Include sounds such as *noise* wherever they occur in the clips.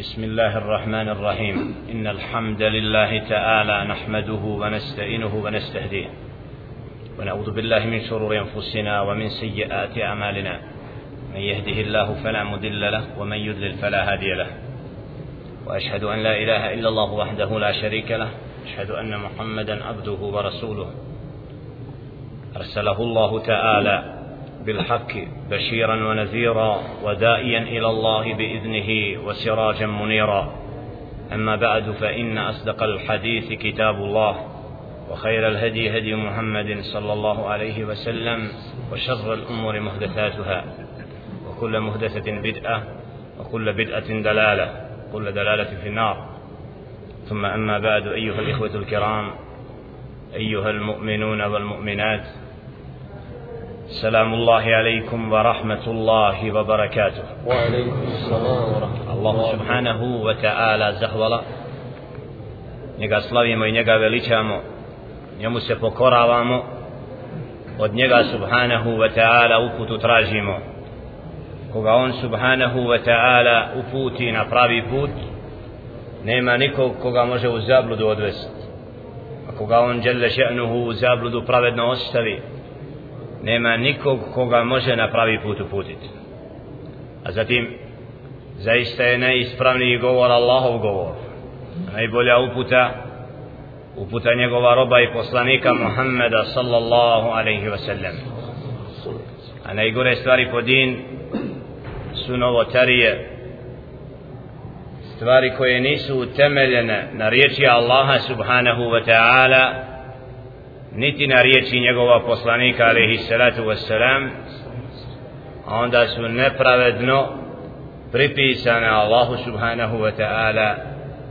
بسم الله الرحمن الرحيم. إن الحمد لله تعالى نحمده ونستعينه ونستهديه. ونعوذ بالله من شرور أنفسنا ومن سيئات أعمالنا. من يهده الله فلا مضل له ومن يضلل فلا هادي له. وأشهد أن لا إله إلا الله وحده لا شريك له. أشهد أن محمدا عبده ورسوله. أرسله الله تعالى بالحق بشيرا ونذيرا ودائيا إلى الله بإذنه وسراجا منيرا. أما بعد فإن أصدق الحديث كتاب الله وخير الهدي هدي محمد صلى الله عليه وسلم وشر الأمور محدثاتها. وكل محدثة بدعة وكل بدعة دلالة كل دلالة في النار. ثم أما بعد أيها الإخوة الكرام أيها المؤمنون والمؤمنات سلام الله عليكم ورحمة الله وبركاته وعليكم السلام ورحمة الله سبحانه وتعالى زهولا njega slavimo i njega veličamo njemu se pokoravamo od njega subhanahu wa ta'ala uputu tražimo koga on subhanahu wa ta'ala uputi na pravi put nema nikog koga može u zabludu odvesti a koga on djelle še'nuhu u zabludu pravedno ostavi nema nikog koga može na pravi put uputiti. A zatim zaista je najispravniji govor Allahov govor. Najbolja uputa uputa njegova roba i poslanika Muhammeda sallallahu alaihi wa sallam a najgore stvari po din su novotarije. Stvari koje nisu utemeljene na riječi Allaha subhanahu wa ta'ala niti na riječi njegova poslanika alaihi salatu wassalam a onda su nepravedno pripisane Allahu subhanahu wa ta'ala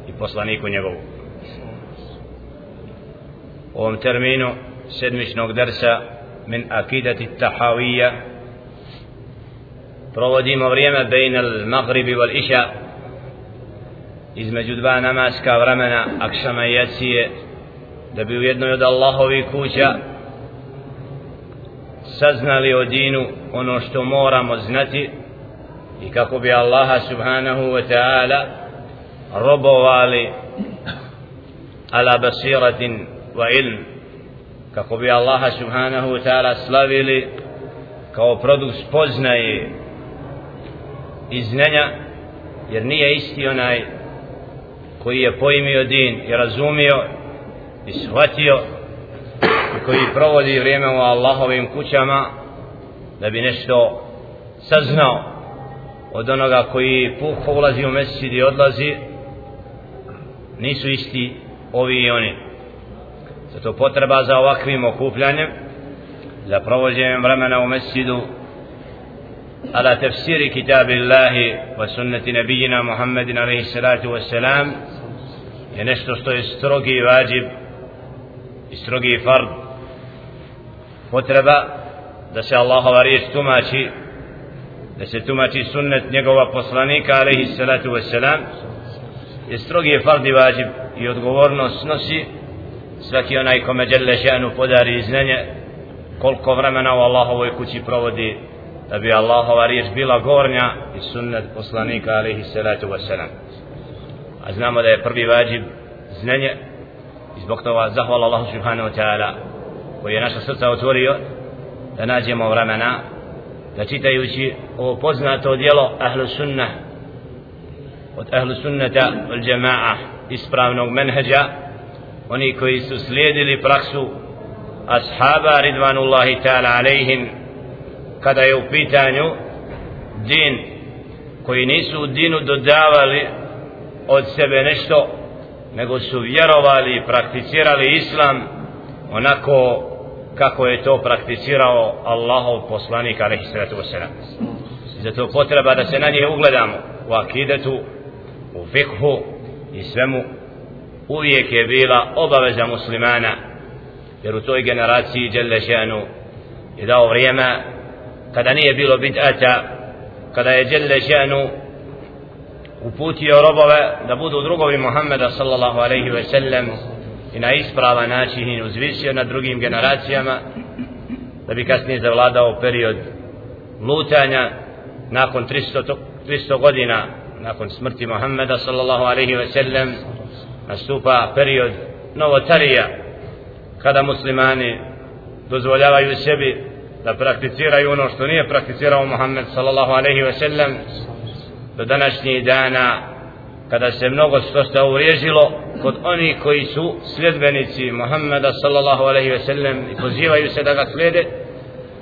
i poslaniku njegovu. U ovom terminu sedmičnog dersa min akidati tahawija provodimo vrijeme bejn al magribi wal iša između dva namaska vremena akšama i jacije da bi u jednoj od Allahovi kuća saznali o dinu ono što moramo znati i kako bi Allaha subhanahu wa ta'ala robovali ala basiratin wa ilm kako bi Allaha subhanahu wa ta'ala slavili kao produkt spoznaje i znanja jer nije isti onaj koji je pojmio din i razumio i shvatio i koji provodi vrijeme u Allahovim kućama da bi nešto saznao od onoga koji puho ulazi u mesid i odlazi nisu isti ovi i oni zato potreba za ovakvim okupljanjem za provođenjem vremena u mesidu على تفسير كتاب الله وسنة نبينا محمد عليه الصلاة والسلام je nešto što je strogi vađib i strogi fard. Potreba da se Allahova riječ tumači da se tumači sunnet njegova poslanika alaihi salatu wassalam je strogi fard i vađib i odgovornost nosi svaki onaj kome djelle še'nu podari znanje koliko vremena u Allahovoj kući provodi da bi Allahova riječ bila gornja i sunnet poslanika alaihi salatu wassalam. A znamo da je prvi vađib znanje i zbog toga zahvala Allahu subhanahu wa ta'ala koji je naša srca otvorio da nađemo vremena da čitajući ovo poznato djelo ahlu sunna od ahlu sunnata od džema'a ispravnog menheđa oni koji su slijedili praksu ashaba ridvanullahi ta'ala alejhim kada je u pitanju din koji nisu u dinu dodavali od sebe nešto nego su vjerovali i prakticirali islam onako kako je to prakticirao Allahov poslanik alaihi sallatu wasalam zato potreba da se na nje ugledamo u akidetu u fikhu i svemu uvijek je bila obaveza muslimana jer u toj generaciji Đelešanu je dao vrijeme kada nije bilo bid'ata kada je Đelešanu uputio robove da budu drugovi Muhammeda sallallahu alaihi ve sellem i na ispravan način i uzvisio na drugim generacijama da bi kasnije zavladao period lutanja nakon 300, 300 godina nakon smrti Muhammeda sallallahu alaihi ve sellem nastupa period novotarija kada muslimani dozvoljavaju sebi da prakticiraju ono što nije prakticirao Muhammed sallallahu alaihi ve sellem do današnjih dana kada se mnogo što se uvriježilo kod oni koji su sljedbenici Muhammeda sallallahu alaihi ve sellem i pozivaju se da ga slijede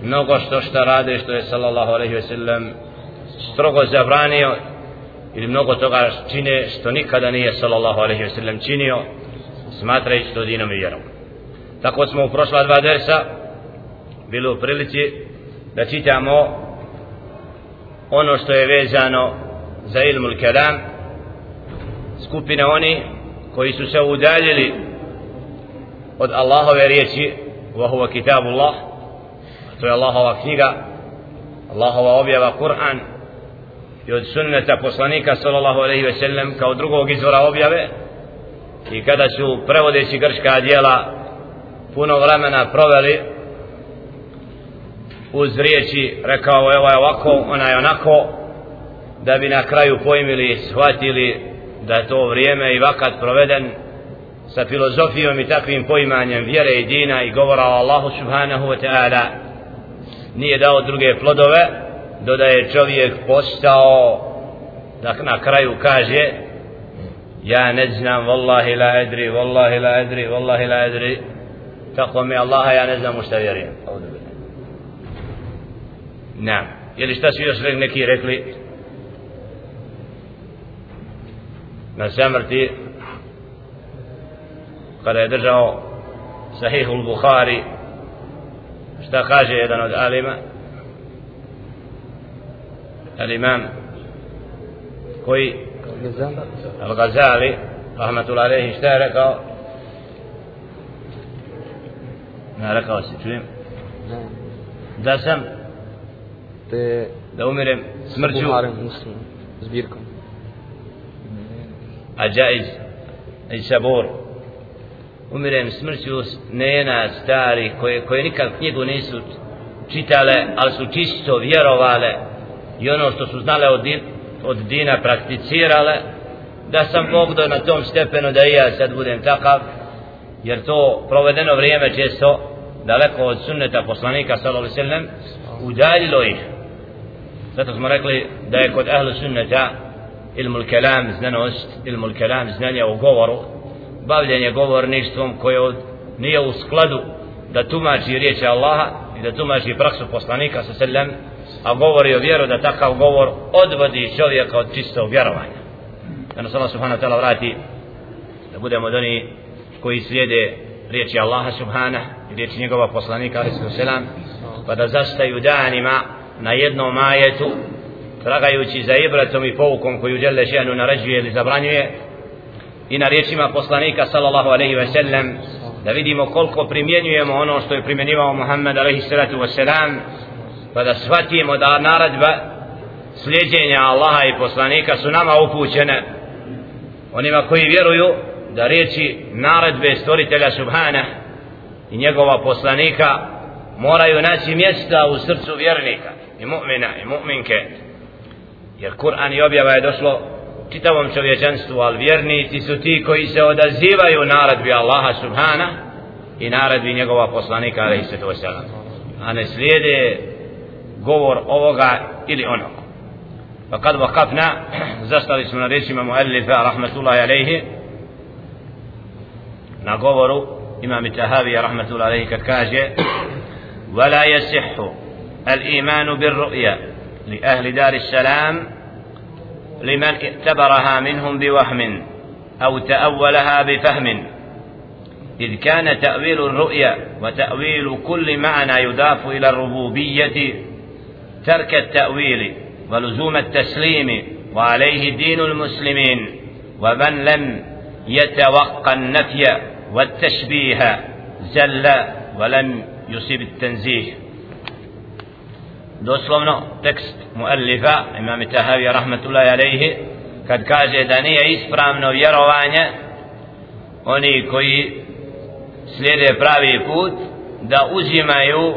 mnogo što što rade što je sallallahu alaihi ve sellem strogo zabranio ili mnogo toga čine što nikada nije sallallahu alaihi ve sellem činio smatrajući to dinom i vjerom. Tako smo u prošla dva dersa bili u prilici da čitamo ono što je vezano za ilmul kelam skupina oni koji su se udaljili od Allahove riječi wa huwa kitabullah to je Allahova knjiga Allahova objava Kur'an i od sunneta poslanika sallallahu alaihi ve sellem kao drugog izvora objave i kada su prevodeći grška dijela puno vremena proveli uz riječi rekao je ovaj ovako, ona je onako da bi na kraju pojmili shvatili da je to vrijeme i vakat proveden sa filozofijom i takvim poimanjem vjere i dina i govora o Allahu subhanahu wa ta'ala. Nije dao druge plodove do da je čovjek postao da na kraju kaže ja ne znam wallahi la edri wallahi la edri wallahi la edri tako mi Allaha ja ne znam u šta vjerujem. Na ili šta su još neki rekli na samrti kada je držao sahihul Bukhari šta kaže jedan od alima al-imam koji al-Ghazali rahmatullah alaihi šta je rekao ne rekao se čujem da sam te da umirem smrću Buharim muslim zbirkom a džaiz i sabor umirem smrću nena stari koje, koje nikad knjigu nisu čitale ali su čisto vjerovale i ono što su znale od, din, od dina prakticirale da sam Bog do na tom stepenu da i ja sad budem takav jer to provedeno vrijeme često daleko od sunneta poslanika sallallahu alejhi ve sellem udaljilo ih. Zato smo rekli da je kod ahlu sunneta ilmul kelam znanost ilmul kelam znanje o govoru bavljenje govorništvom koje od, nije u skladu da tumači riječi Allaha i da tumači praksu poslanika sa sellem a govori o vjeru da takav govor odvodi čovjeka od čistog vjerovanja. Da nas Allah subhanahu ta'ala vrati da budemo doni oni koji slijede riječi Allaha subhanahu i riječi njegova poslanika alaihi sallam pa da zastaju danima na jednom ajetu tragajući za ibratom i poukom koju žele ženu naređuje ili zabranjuje i na riječima poslanika sallallahu alaihi ve sellem da vidimo koliko primjenjujemo ono što je primjenjivao Muhammed alaihi sallatu ve pa da shvatimo da naredba slijedjenja Allaha i poslanika su nama upućene. Onima koji vjeruju da riječi naredbe stvoritelja subhana i njegova poslanika moraju naći mjesta u srcu vjernika i mu'mina i mu'minke jer Kur'an i objava je došlo čitavom čovječanstvu ali vjernici su ti koji se odazivaju naredbi Allaha subhana i naredbi njegova poslanika alaihi sallatu wasallam a ne slijede govor ovoga ili onog pa kad vakafna zastali smo na rečima muallifa rahmatullahi alaihi na govoru imam Tahavija rahmatullahi alaihi kad kaže ولا يصح الإيمان بالرؤيا لأهل دار السلام لمن اعتبرها منهم بوهم أو تأولها بفهم. إذ كان تأويل الرؤيا وتأويل كل معنى يضاف إلى الربوبية ترك التأويل ولزوم التسليم وعليه دين المسلمين. ومن لم يتوقى النفي والتشبيه زل ولم يصيب التنزيه. Doslovno tekst muallifa imam Tahavi rahmetullahi alejhi kad kaže da nije ispravno vjerovanje oni koji slijede pravi put da uzimaju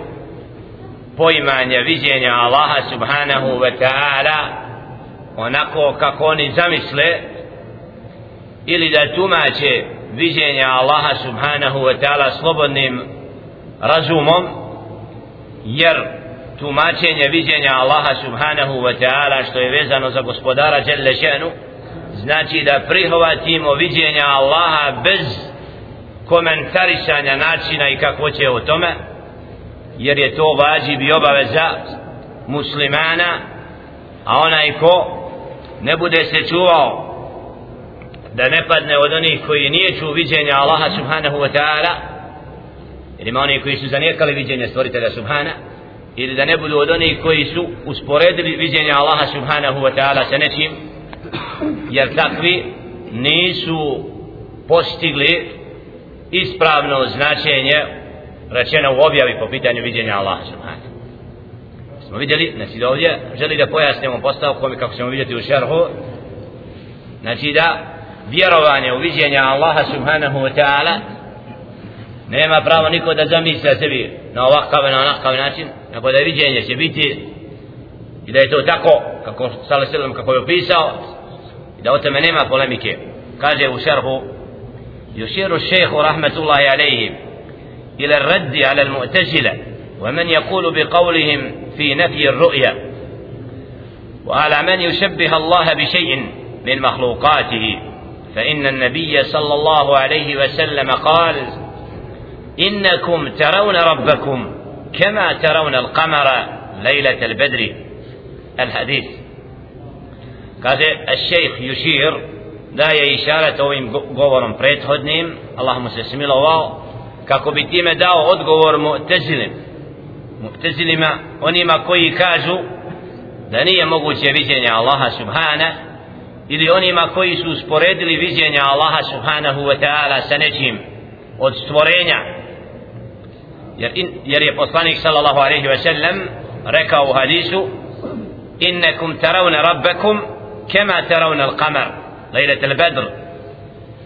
poimanje viđenja Allaha subhanahu wa ta'ala onako kako oni zamisle ili da tumače viđenja Allaha subhanahu wa ta'ala slobodnim razumom jer tumačenje viđenja Allaha subhanahu wa ta'ala što je vezano za gospodara Jelle šenu znači da prihvatimo viđenja Allaha bez komentarisanja načina i kako će o tome jer je to vađib i obaveza muslimana a onaj ko ne bude se čuvao da ne padne od onih koji nije čuo viđenja Allaha subhanahu wa ta'ala jer ima oni koji su zanijekali viđenje stvoritelja subhana ili da ne budu od onih koji su usporedili viđenje Allaha subhanahu wa ta'ala sa nečim jer takvi nisu postigli ispravno značenje rečeno u objavi po pitanju viđenja Allaha subhanahu smo vidjeli, znači da ovdje želi da pojasnimo postavkom kako ćemo vidjeti u šerhu znači da vjerovanje u viđenja Allaha subhanahu wa ta'ala nema pravo niko da zamisle sebi na ovakav na onakav način nego da viđenje će biti i da je to tako kako sale selom kako je opisao i da o tome nema polemike kaže u šerhu يشير الشيخ رحمة الله عليه إلى الرد على المعتزلة ومن يقول بقولهم في نفي الرؤيا وعلى من يشبه الله بشيء من مخلوقاته فإن النبي صلى الله عليه وسلم قال إنكم ترون ربكم كما ترون القمر ليلة البدر الحديث قال الشيخ يشير da je išaret ovim govorom prethodnim Allah mu se smilovao kako bi time dao odgovor mu tezilim mu'tezilima onima koji kažu da nije moguće viđenje Allaha subhana ili onima koji su usporedili viđenje Allaha subhanahu wa ta'ala sa nečim od stvorenja jer, in, jer je poslanik sallallahu alaihi wa sallam rekao u hadisu innekum taravne rabbekum kema taravne al-qamar lejlet al-badr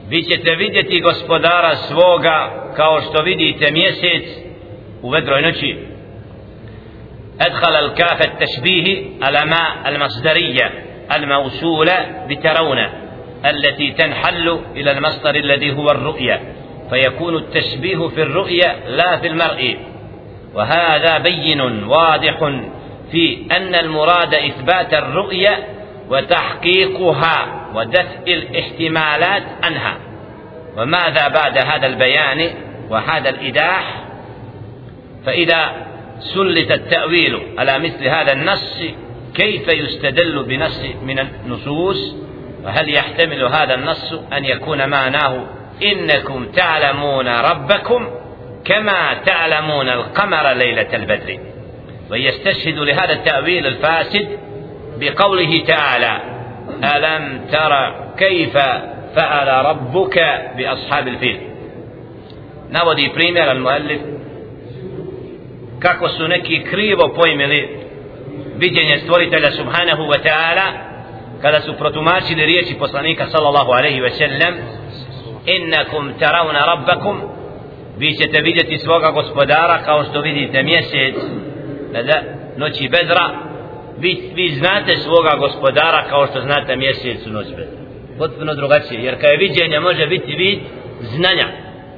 vi ćete vidjeti gospodara svoga kao što vidite mjesec u vedroj noći أدخل الكاف التشبيه على ما المصدرية الموصولة بترون التي تنحل إلى المصدر الذي هو الرؤية فيكون التشبيه في الرؤية لا في المرء. وهذا بين واضح في أن المراد إثبات الرؤية وتحقيقها ودفع الاحتمالات عنها. وماذا بعد هذا البيان وهذا الإيضاح فإذا سلط التأويل على مثل هذا النص كيف يستدل بنص من النصوص؟ وهل يحتمل هذا النص أن يكون معناه إنكم تعلمون ربكم كما تعلمون القمر ليلة البدر. ويستشهد لهذا التأويل الفاسد بقوله تعالى ألم ترى كيف فعل ربك بأصحاب الفيل. نودي بريمير المؤلف kako su neki krivo pojmili viđenje stvoritelja subhanahu wa ta'ala kada su protumačili riječi poslanika sallallahu alaihi wa innakum taravna rabbakum. Vi ćete vidjeti svoga gospodara kao što vidite mjesec da noći bedra. Vi, vi znate svoga gospodara kao što znate mjesec u noć bedra. Potpuno drugačije jer kada je viđenje može biti vid znanja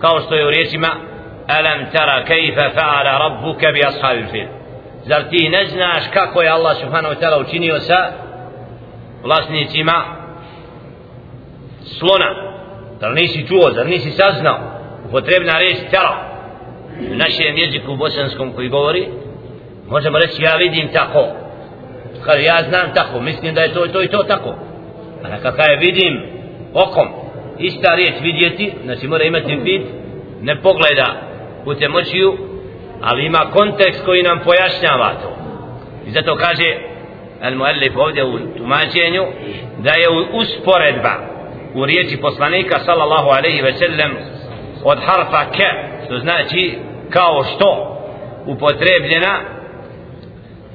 kao što je u riječima alam tara kayfa fa'ala rabbuka bi ashabil fil. Zar ti ne znaš kako je Allah subhanahu wa ta'ala učinio sa vlasnicima slona? Zar nisi čuo, zar nisi saznao? Upotrebna reč tera. u našem jeziku bosanskom koji govori možemo reći ja vidim tako. Kad ja znam tako mislim da je to i to i to tako. A na kakav je vidim okom ista riječ vidjeti znači mora imati vid ne pogleda putem očiju ali ima kontekst koji nam pojašnjava to. I zato kaže al muallif ovdje u tumačenju da je usporedba u riječi poslanika sallallahu alaihi ve sellem od harfa ke što znači kao što upotrebljena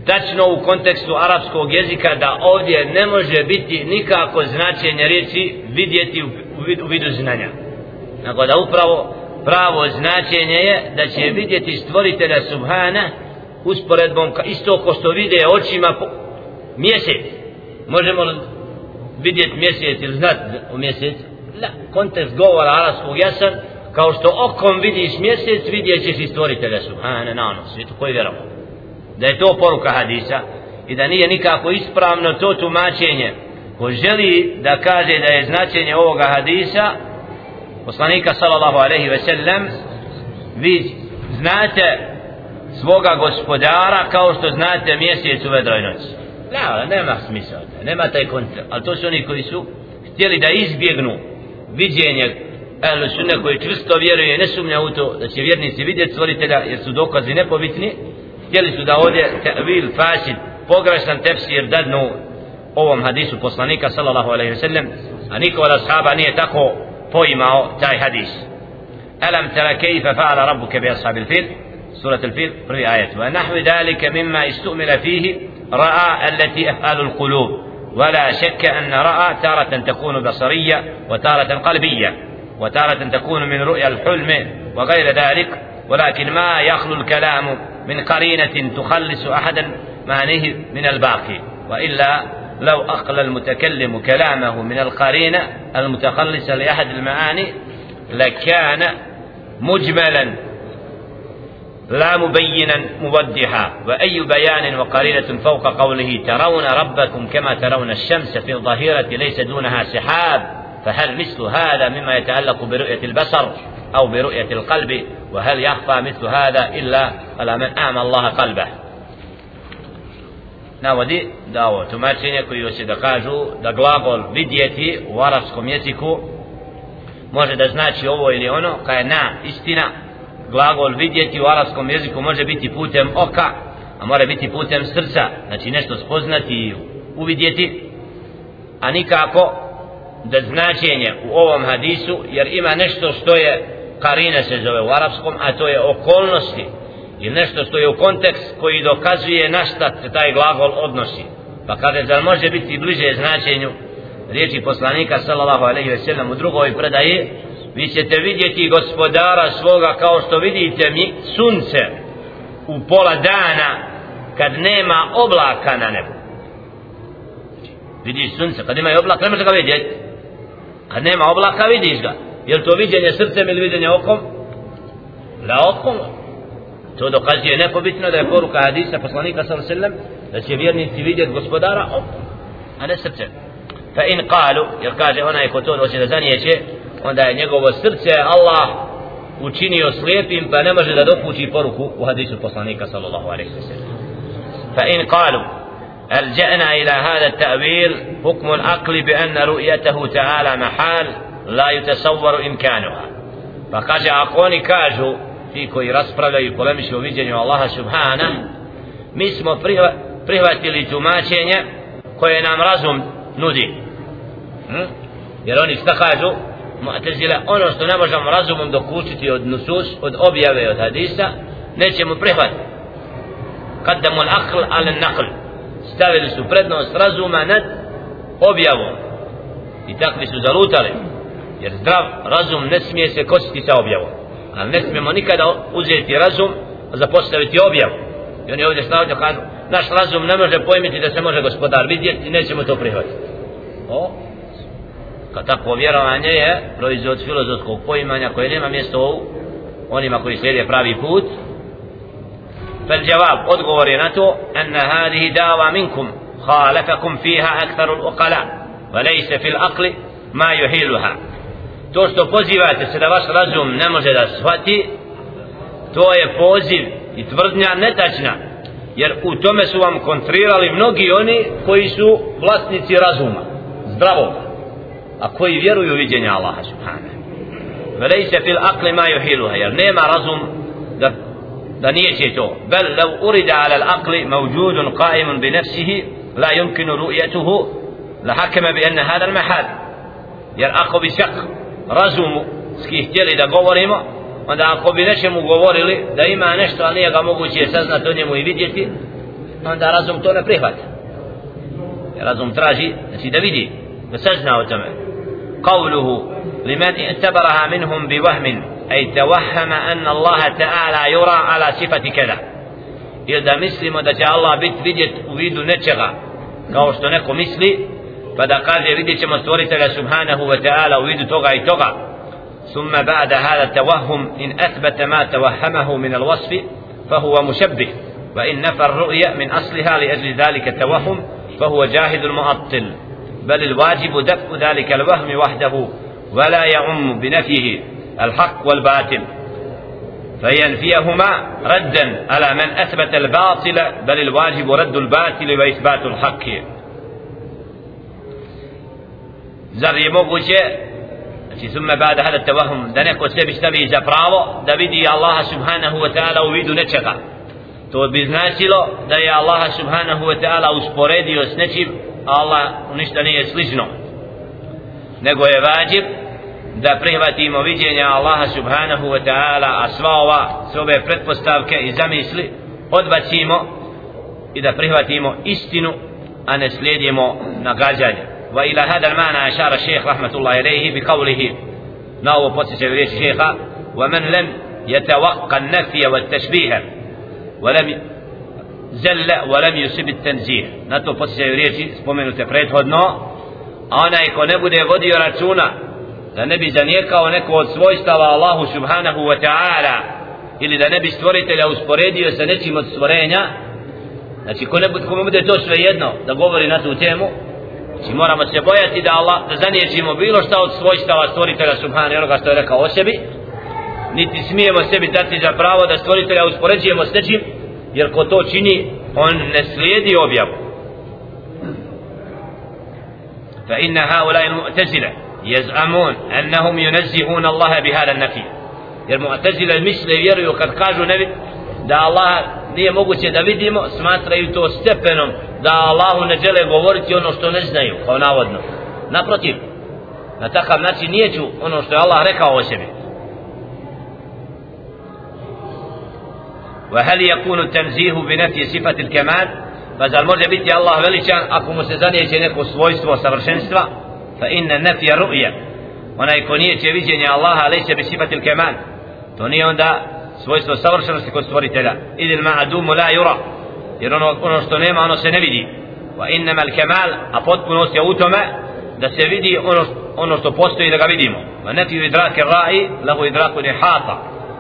tačno u kontekstu arapskog jezika da ovdje ne može biti nikako značenje riječi vidjeti u vidu, u vidu znanja. Nego da upravo pravo značenje je da će vidjeti stvoritelja Subhana usporedbom ka isto ko što vide očima mjesec. Možemo vidjeti mjesec ili znat u mjesec la, kontekst govora arabskog jasan kao što okom vidiš mjesec vidjet ćeš i stvoritelja subhane na ono svijetu koji vjerovo da je to poruka hadisa i da nije nikako ispravno to tumačenje. Ko želi da kaže da je značenje ovoga hadisa poslanika sallallahu alaihi ve sellem vi znate svoga gospodara kao što znate mjesec u vedroj noći. Ne, nema smisla nema taj koncept ali to su oni koji su htjeli da izbjegnu viđenje ehlu sunne koji čvrsto vjeruje ne sumnja u to da će vjernici vidjeti stvoritelja jer su dokazi nepobitni htjeli su da ovdje ta'vil, fasid, pogrešan tefsir dadnu ovom hadisu poslanika sallallahu alaihi sallam a niko od ashaba nije tako poimao taj hadis alam tara kejfa fa'ala rabbuke bi ashabil fil surat al-fil prvi ajet wa nahvi dalike mimma ra'a allati af'alu al-qulub ولا شك أن رأى تارة تكون بصرية وتارة قلبية وتارة تكون من رؤيا الحلم وغير ذلك ولكن ما يخلو الكلام من قرينة تخلص أحدا معنيه من الباقي وإلا لو أقل المتكلم كلامه من القرينة المتخلصة لأحد المعاني لكان مجملا لا مبينا موضحا وأي بيان وقرينة فوق قوله ترون ربكم كما ترون الشمس في الظهيرة ليس دونها سحاب فهل مثل هذا مما يتعلق برؤية البصر أو برؤية القلب؟ وهل يخفى مثل هذا إلا على من أعمى الله قلبه؟ navodi da ovo tumačenje koji hoće da kažu da glagol vidjeti u arapskom jeziku može da znači ovo ili ono kada je na istina glagol vidjeti u arapskom jeziku može biti putem oka a mora biti putem srca. Znači nešto spoznati i uvidjeti a nikako da značenje u ovom hadisu jer ima nešto što je karina se zove u arapskom a to je okolnosti ili nešto što je u kontekst koji dokazuje na šta se taj glagol odnosi. Pa kada da može biti bliže značenju riječi poslanika sallallahu alaihi ve sellem u drugoj predaji vi ćete vidjeti gospodara svoga kao što vidite mi sunce u pola dana kad nema oblaka na nebu. Vidiš sunce kad nema oblaka ne možeš ga vidjeti kad nema oblaka vidiš ga. Je to viđenje srcem ili viđenje okom? La okom. To dokazuje nepobitno da je poruka hadisa poslanika sallallahu alejhi ve sellem da će vjernici vidjeti gospodara okom a ne srcem. Fa in qalu jer kaže onaj ko to hoće da zanijeće onda je njegovo srce Allah učinio slijepim pa ne može da dopući poruku u hadisu poslanika sallallahu alejhi ve sellem fa in qalu ألجأنا إلى هذا التأويل حكم العقل بأن رؤيته تعالى محال لا يتصور إمكانها فقال أقوني كاجو ti koji raspravljaju i polemišu o viđenju Allaha subhana mi smo prihvatili tumačenje koje nam razum nudi hm? jer oni šta kažu Mu'tazila ono što ne možemo razumom dokučiti od nusus od objave od hadisa nećemo prihvatiti. Kaddamu al-aql ala-naql stavili su prednost razuma nad objavom. I takvi su zalutali. Jer zdrav razum ne smije se kositi sa objavom. Ali ne smijemo nikada uzeti razum a zapostaviti objavu. I oni ovdje stavljaju kažu naš razum ne može pojmiti da se može gospodar vidjeti i nećemo to prihvatiti. O kad takvo vjerovanje je proizvod filozofskog poimanja koje nema mjesto u onima koji slijede pravi put. Fel djevab, odgovor je na to enne hadihi dava minkum khalafakum fiha aktharul uqala wa lejse fil akli ma juhiluha to što pozivate se da vaš razum ne može da shvati to je poziv i tvrdnja netačna jer u tome su vam kontrirali mnogi oni koji su vlasnici razuma zdravog a koji vjeruju u viđenje Allaha subhanahu. Velejse fil akli ma juhiluha jer nema razum da da nije će to. Bel lev urida ala al akli qaimun bi nafsihi la yumkinu ru'yatuhu la hakama bi enne hada al jer ako bi šak razumu ski htjeli da govorimo onda ako bi nečemu govorili da ima nešto a nije ga moguće saznati o njemu i vidjeti onda razum to ne prihvata. Razum traži znači da vidi da sazna o tome. قوله لمن اعتبرها منهم بوهم أي توهم أن الله تعالى يرى على صفة كذا. Ili da mislimo da će Allah biti vidjet u vidu nečega kao što neko misli pa da kaže vidjet ćemo stvoritelja subhanahu wa ta'ala u vidu toga i toga. ثم بعد هذا التوهم إن أثبت ما توهمه من الوصف فهو مشبه وإن نفى الرؤية من أصلها لأجل ذلك التوهم فهو جاهد المعطل بل الواجب دفع ذلك الوهم وحده ولا يعم بنفيه الحق والباطل. فينفيهما ردا على من أثبت الباطل بل الواجب رد الباطل وإثبات الحق. زر يموغوش ثم بعد هذا التوهم دا نكو سبش تبي زفراو دا الله سبحانه وتعالى ويد نتشغى تو بيزناشيلو دا يا الله سبحانه وتعالى اسبوريديو سنتشيب Allah ništa nije slično nego je vađib da prihvatimo viđenja Allaha subhanahu wa ta'ala a sva ova sve ove pretpostavke i zamisli odbacimo i da prihvatimo istinu a ne slijedimo nagađanje wa ila hada المعنى أشار الشيخ رحمة الله إليه بقوله ناو بوتسي بريش شيخا ومن لم يتوقع النفي والتشبيه ولم zelle wa lam yusibit tenzih na to posjećaju riječi spomenute prethodno. A onaj ko ne bude vodio računa da ne bi zanijekao neko od svojstava Allahu subhanahu wa ta'ala ili da ne bi stvoritelja usporedio sa nečim od stvorenja znači ko ne bude, ko bude to sve jedno da govori na tu temu znači moramo se bojati da Allah da zanijećimo bilo šta od svojstava stvoritelja subhanahu onoga što je rekao o sebi niti smijemo sebi dati za pravo da stvoritelja uspoređujemo s nečim jer ko to čini on ne slijedi objavu fa inna haulai mu'tazila يزعمون أنهم ينزهون الله بهذا النفي jer mu'tazila misle vjeruju kad kažu ne da Allah nije moguće da vidimo smatraju to stepenom da Allahu ne žele govoriti ono što ne znaju kao navodno naprotiv na takav način nije ću ono što je Allah rekao o sebi وهل يكون التنزيه بنفي صفة الكمال؟ فزال مرجع بيتي الله وليشا أكو مستزاني يشينيك وصويست وصبرشنست فإن النفي رؤية. ونا يكون يشيني الله ليس بصفة الكمال. توني عند صويست وصبرشنست كستوري تلا إذ المعدوم لا يرى. يرون ونو ستنيم ونو سنبدي وإنما الكمال أفضل من وسيوتما da se vidi ono, što postoji da ga vidimo. Ma nefi idrake raji, lahu idraku nehata,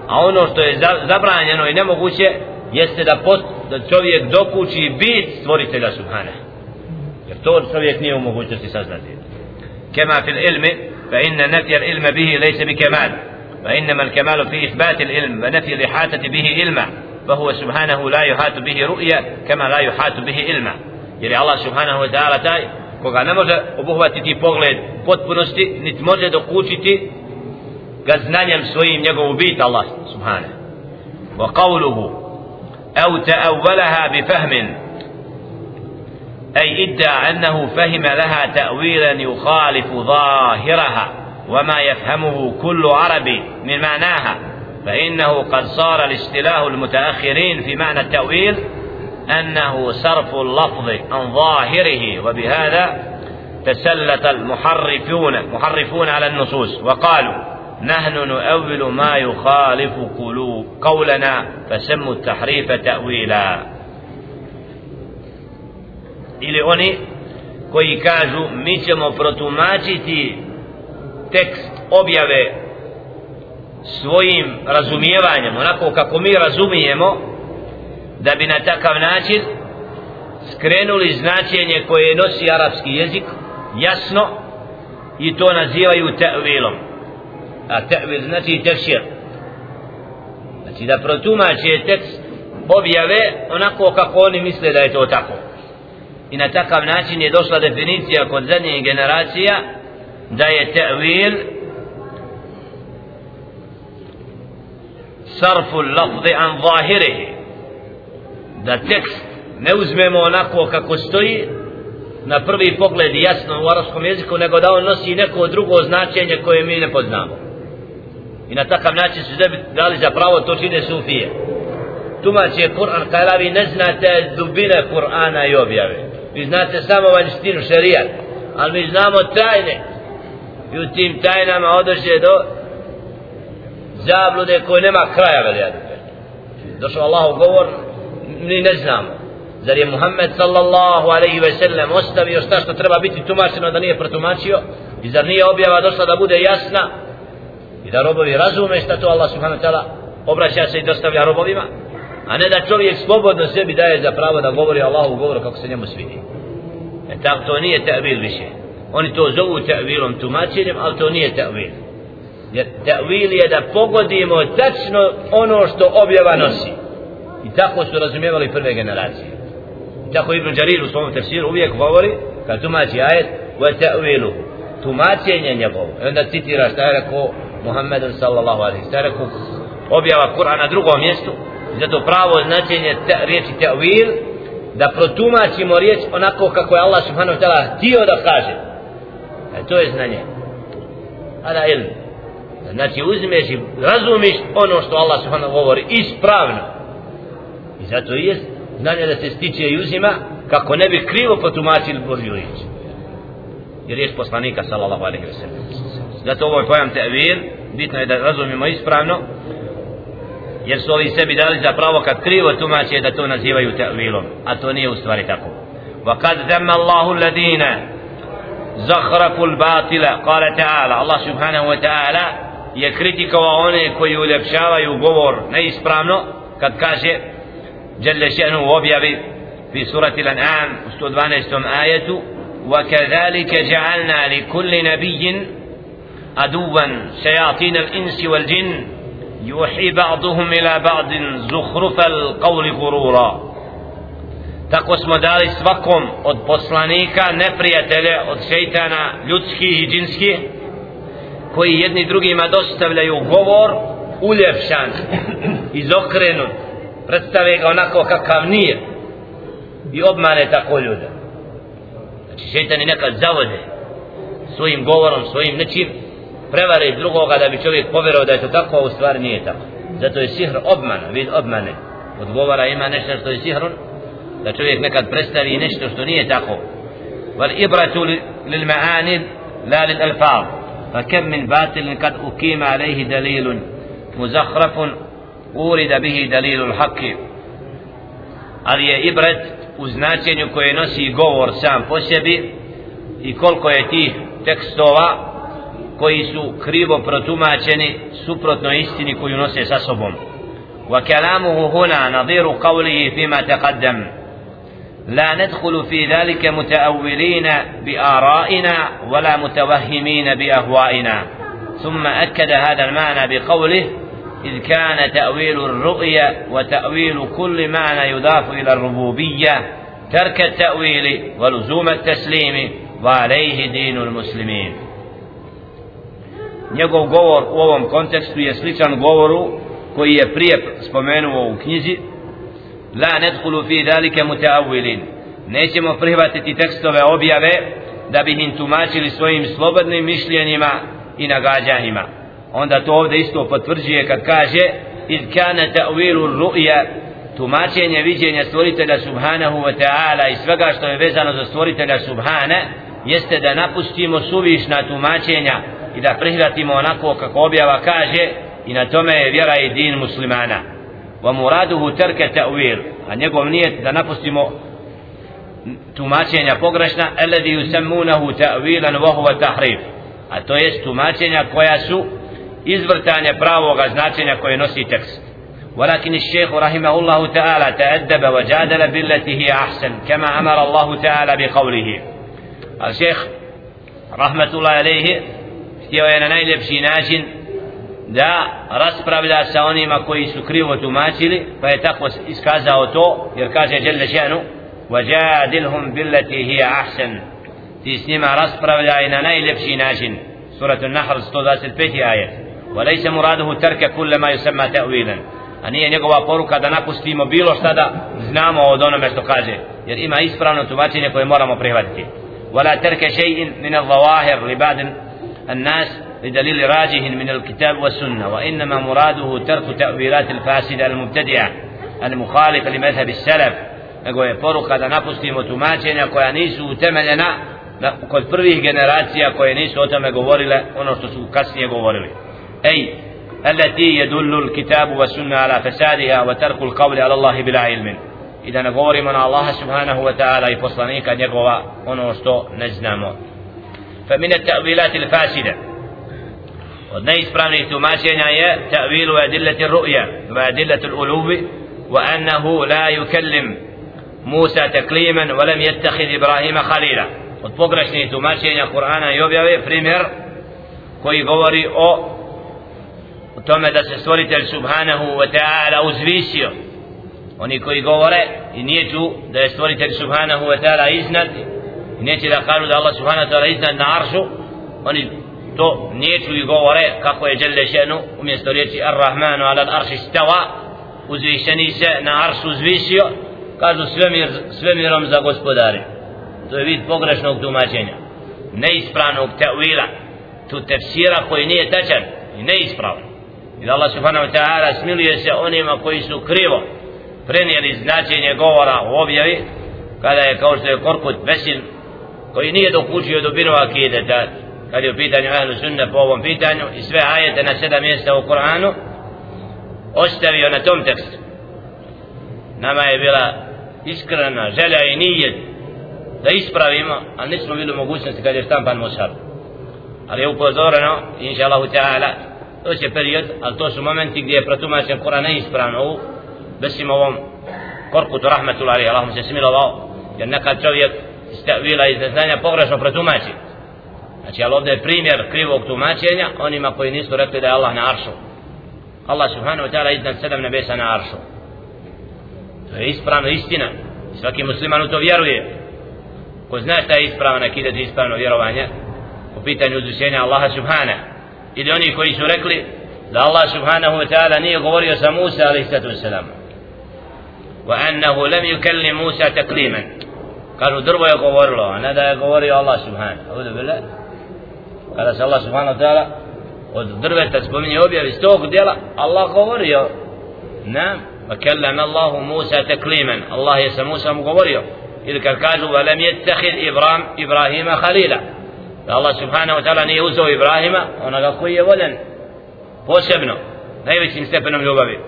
a ono što je zabranjeno i nemoguće jeste da, post, da čovjek dokući bit stvoritelja Subhane jer to čovjek nije u mogućnosti saznati. Kema fil ilmi fa inna nafija ilma bihi lejse bi kemal fa innama kemalu fi isbati ilm fa nafija lihatati bihi ilma. Fa huwa subhanahu la yuhatu bihi ru'ya kema la yuhatu bihi ilma. Jer je Allah subhanahu wa ta'ala taj koga ne može obuhvatiti pogled potpunosti niti može dokućiti ga znanjem svojim subhanahu wa qavluhu au ta'awwalaha bi fahmin أي ادعى أنه فهم لها تأويلا يخالف ظاهرها وما يفهمه كل عربي من معناها فإنه قد صار الاصطلاح المتأخرين في معنى التأويل أنه صرف اللفظ عن ظاهره وبهذا تسلط المحرفون محرفون على النصوص. وقالوا نحن نؤول ما يخالف قلوب قولنا فسموا التحريف تأويلا ili oni koji kažu mi ćemo protumačiti tekst objave svojim razumijevanjem onako kako mi razumijemo da bi na takav način skrenuli značenje koje nosi arapski jezik jasno i to nazivaju te'vilom a te'vil znači tefsir. Znači da protumače tekst objave onako kako oni misle da je to tako. I na takav način je došla definicija kod zadnjih generacija da je ta'wil sarfu lafzi an zahirihi. Da tekst ne uzmemo onako kako stoji na prvi pogled jasno u arabskom jeziku nego da on nosi neko drugo značenje koje mi ne poznamo i na takav način su sebi dali za pravo to čine sufije. Tumači je Kur'an kada vi ne znate dubine Kur'ana i objave. Vi znate samo vanjštinu šerijat ali mi znamo tajne. I u tim tajnama odoše do zablude koje nema kraja veljadu došao Allah govor mi ne znamo. Zar je Muhammed sallallahu alaihi ve sellem ostavio šta što treba biti tumačeno da nije protumačio? I zar nije objava došla da bude jasna? I da robovi razume šta to Allah subhanahu wa ta'ala obraća se i dostavlja robovima? A ne da čovjek slobodno sebi daje za pravo da govori Allahu govor kako se njemu svidi. E tak, to nije ta'vil više. Oni to zovu ta'vilom tumačenjem, ali to nije ta'vil. Jer ta'vil je da pogodimo tačno ono što objava nosi. I tako su razumijevali prve generacije. I tako Ibn Đarir u svom tefsiru uvijek govori, kad tumači ajet, wa ta'vilu, tumačenje njegovo. I onda citira šta je rekao Muhammed sallallahu alaihi, sallam objava Kur'ana na drugom mjestu, zato pravo značenje te, riječi ta'wil da protumačimo riječ onako kako je Allah subhanahu wa ta'ala htio da kaže. E to je znanje. Ala ilm. Znači uzmeš i razumiš ono što Allah subhanahu govori ispravno. I zato je znanje da se stiče i uzima kako ne bi krivo potumačili Božju riječ. Jer riječ poslanika sallallahu alaihi wa sallam Zato ovo je pojam ta'vil, bitno je da razumimo ispravno, jer su ovi sebi dali za pravo kad krivo tumače da to nazivaju ta'vilom, a to nije u stvari tako. Wa kad zemma Allahu ladina zakhrafu l-batila, kale ta'ala, Allah subhanahu wa ta'ala je kritikovao one koji uljepšavaju govor neispravno, kad kaže جل شأنه وبيبي في سورة الأنعام 112 آية وكذلك جعلنا لكل نبي عدوا شياطين الإنس والجن يوحي بعضهم إلى بعض زخرف القول غرورا tako smo dali svakom od poslanika neprijatelje od šeitana ljudskih i džinskih koji jedni drugima dostavljaju govor uljepšan izokrenut predstave ga onako kakav nije i obmane tako ljude znači šeitani nekad zavode svojim govorom, svojim nečim prevare drugoga da bi čovjek povjerao da je to tako, a u stvari nije tako. Zato je sihr obmana, vid obmane. Odgovara ima nešto što je sihrun, da čovjek nekad predstavi nešto što nije tako. Val ibratu lil ma'anid la lil alfaz. Fa kem min batil kad ukima alejhi dalil muzakhraf urida bihi dalilul al. Ali je ibrat u značenju koje nosi govor sam po sebi i koliko je tih tekstova koji su krivo protumačeni suprotno istini koju nose sa sobom. وكلامه هنا نظير قوله فيما تقدم لا ندخل في ذلك متأولين بآرائنا ولا متوهمين بأهوائنا ثم أكد هذا المعنى بقوله إذ كان تأويل الرؤيا وتأويل كل معنى يضاف إلى الربوبية ترك التأويل ولزوم التسليم وعليه دين المسلمين njegov govor u ovom kontekstu je sličan govoru koji je prije spomenuo u knjizi. La nedhulu fi dalike mutaawilin. Nećemo prihvatiti tekstove objave da bi im tumačili svojim slobodnim mišljenjima i nagađanjima. Onda to ovdje isto potvrđuje kad kaže iz kana ta'wilu ru'ya tumačenje viđenja stvoritelja subhanahu wa ta'ala i svega što je vezano za stvoritelja subhana jeste da napustimo suvišna tumačenja i da prihvatimo onako kako objava kaže i na tome je vjera i din muslimana wa muraduhu terke ta'wil a njegov nijet da napustimo tumačenja pogrešna alladhi yusammunahu ta'wilan wa huwa tahrif a to jest tumačenja koja su izvrtanje pravoga značenja koje nosi tekst ولكن الشيخ رحمه الله تعالى تأدب وجادل بالتي هي أحسن كما أمر الله تعالى بقوله الشيخ رحمة الله عليه htio je na najljepši način da raspravlja sa onima koji su krivo tumačili pa je tako iskazao to jer kaže Jelle še'nu وَجَادِلْهُمْ بِلَّتِي هِيَ أَحْسَنُ ti s njima raspravljaj na najljepši način suratu Nahr 125. ajet وَلَيْسَ مُرَادُهُ تَرْكَ كُلَّ مَا يُسَمَّا تَأْوِيلًا a nije njegova poruka da napustimo bilo šta da znamo od onome što kaže jer ima ispravno tumačenje koje moramo prihvatiti ولا ترك شيء من الظواهر لبعض الناس لدليل راجه من الكتاب والسنة وإنما مراده ترك تأويلات الفاسدة المبتدعة المخالفة لمذهب السلف. نقول فرق هذا نفس في متماتين يقول أنيس وتملنا كل فرق جنراتي يقول أنيس وتم قوار له ونرتسو أي التي يدل الكتاب والسنة على فسادها وترك القول على الله بلا علم. إذا نقول من الله سبحانه وتعالى يفصلني كان يقوى ونرتسو نجنامه فمن التأويلات الفاسدة. ونيس برامي توماسينا يا تأويل أدلة الرؤية وأدلة الألوب وأنه لا يكلم موسى تكليما ولم يتخذ إبراهيم خليلا. وتبقرشني توماسينا قرآن يوبيا فريمير koji govori o tome da se stvoritelj subhanahu wa ta'ala uzvisio. Oni koji govore i nije tu da je stvoritelj subhanahu wa ta'ala iznad i neće da kažu da Allah subhanahu wa ta'ala iznad na aršu. Oni to neću i govore kako je Jelle šenu umjesto riječi Ar-Rahmanu ala arši stava uzvišeni se na aršu uzvisio kažu svemir, svemirom za gospodari to je vid pogrešnog tumačenja neispravnog te'wila tu tefsira koji nije tačan i neispravan. I da Allah subhanahu wa ta'ala smiluje se onima koji su krivo prenijeli značenje govora u objavi kada je kao što je Korkut Vesin koji nije dokučio dubinu akide tad kad je u pitanju ahlu sunna po ovom pitanju i sve ajete na sedam mjesta u Koranu ostavio na tom tekstu. Nama je bila iskrena želja i nijet da ispravimo ali nismo bili mogućnosti kad je štampan Musar ali je upozoreno inša Allahu ta'ala to će period ali to su momenti gdje je protumačen Koran neispravno u besim ovom korkutu rahmetullahi Allahom se smilovao jer nekad čovjek stavila iz neznanja pogrešno pretumači. Znači, ali ovdje je primjer krivog tumačenja onima koji nisu rekli da je Allah na aršu. Allah subhanahu wa ta'ala iznad sedam nebesa na aršu. To je ispravna istina. Svaki musliman u to vjeruje. Ko zna šta je ispravno nekide ispravno vjerovanje po pitanju uzvišenja Allaha subhana. Ili oni koji su rekli da Allah subhanahu wa ta'ala nije govorio sa Musa alaihi sallatu wa sallam. وأنه لم يكلم موسى تكليما Kažu drvo je govorilo, a ne da je govorio Allah subhanahu. A budu bile, kada se Allah subhanahu ta'ala od drveta spominje objavi stog djela, Allah govorio nam, va kellam Allahu Musa teklimen, Allah je sa Musa mu govorio. Ili kad kažu, va lam jettehid Ibram, Ibrahima Halila. Da Allah subhanahu wa ta'ala nije uzeo Ibrahima, onoga koji je voljen posebno, najvećim stepenom ljubavi.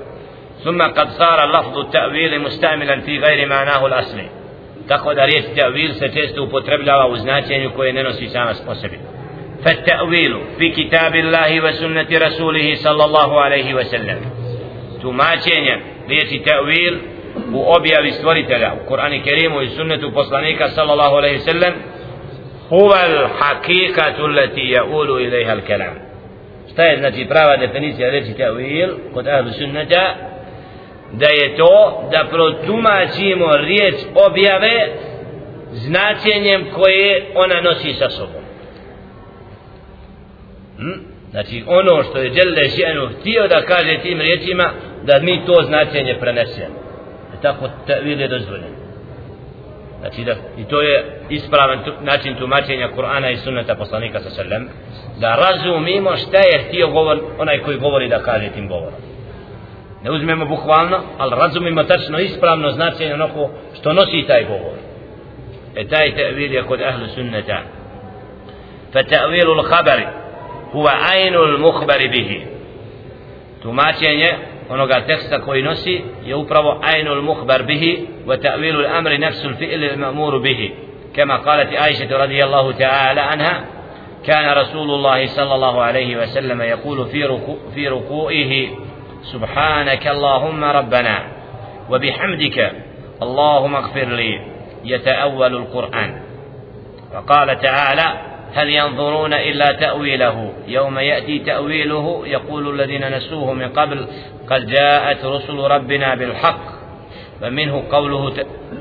ثم قد صار لفظ التأويل مستعملا في غير معناه الأصلي tako da riječ ta'wil se često upotrebljava u značenju koje ne nosi sama po sebi فالتأويل في كتاب الله وسنة رسوله صلى الله عليه وسلم tumačenje riječi ta'wil u objavi stvoritelja u Kur'ani Kerimu i sunnetu poslanika sallallahu alaihi sallam huwa al-haqiqatu ya'ulu ilayha al-kalam šta je znači prava definicija riječi ta'wil kod ahlu sunnata da je to da protumačimo riječ objave značenjem koje ona nosi sa sobom hm? znači ono što je Đelle Ženu htio da kaže tim riječima da mi to značenje prenesemo E tako vil je dozvoljeno. znači da i to je ispravan tu, način tumačenja Kur'ana i sunnata poslanika sa sallam da razumimo šta je htio govor, onaj koji govori da kaže tim govorom ne uzmemo bukvalno, ali razumimo tačno ispravno značenje onako što nosi taj govor. E taj ta'vil je kod ahlu sunnata. Fa ta'vilu l'habari huwa ajnu l'muhbari bihi. Tumačenje onoga teksta koji nosi je upravo ajnu l'muhbar bihi wa ta'vilu l'amri nafsu l'fi'li l'ma'muru bihi. كما قالت عائشة رضي الله تعالى عنها كان رسول الله صلى الله عليه وسلم يقول في ركوع في ركوعه سبحانك اللهم ربنا وبحمدك اللهم اغفر لي يتأول القرآن. وقال تعالى هل ينظرون إلا تأويله؟ يوم يأتي تأويله يقول الذين نسوه من قبل قد جاءت رسل ربنا بالحق. فمنه قوله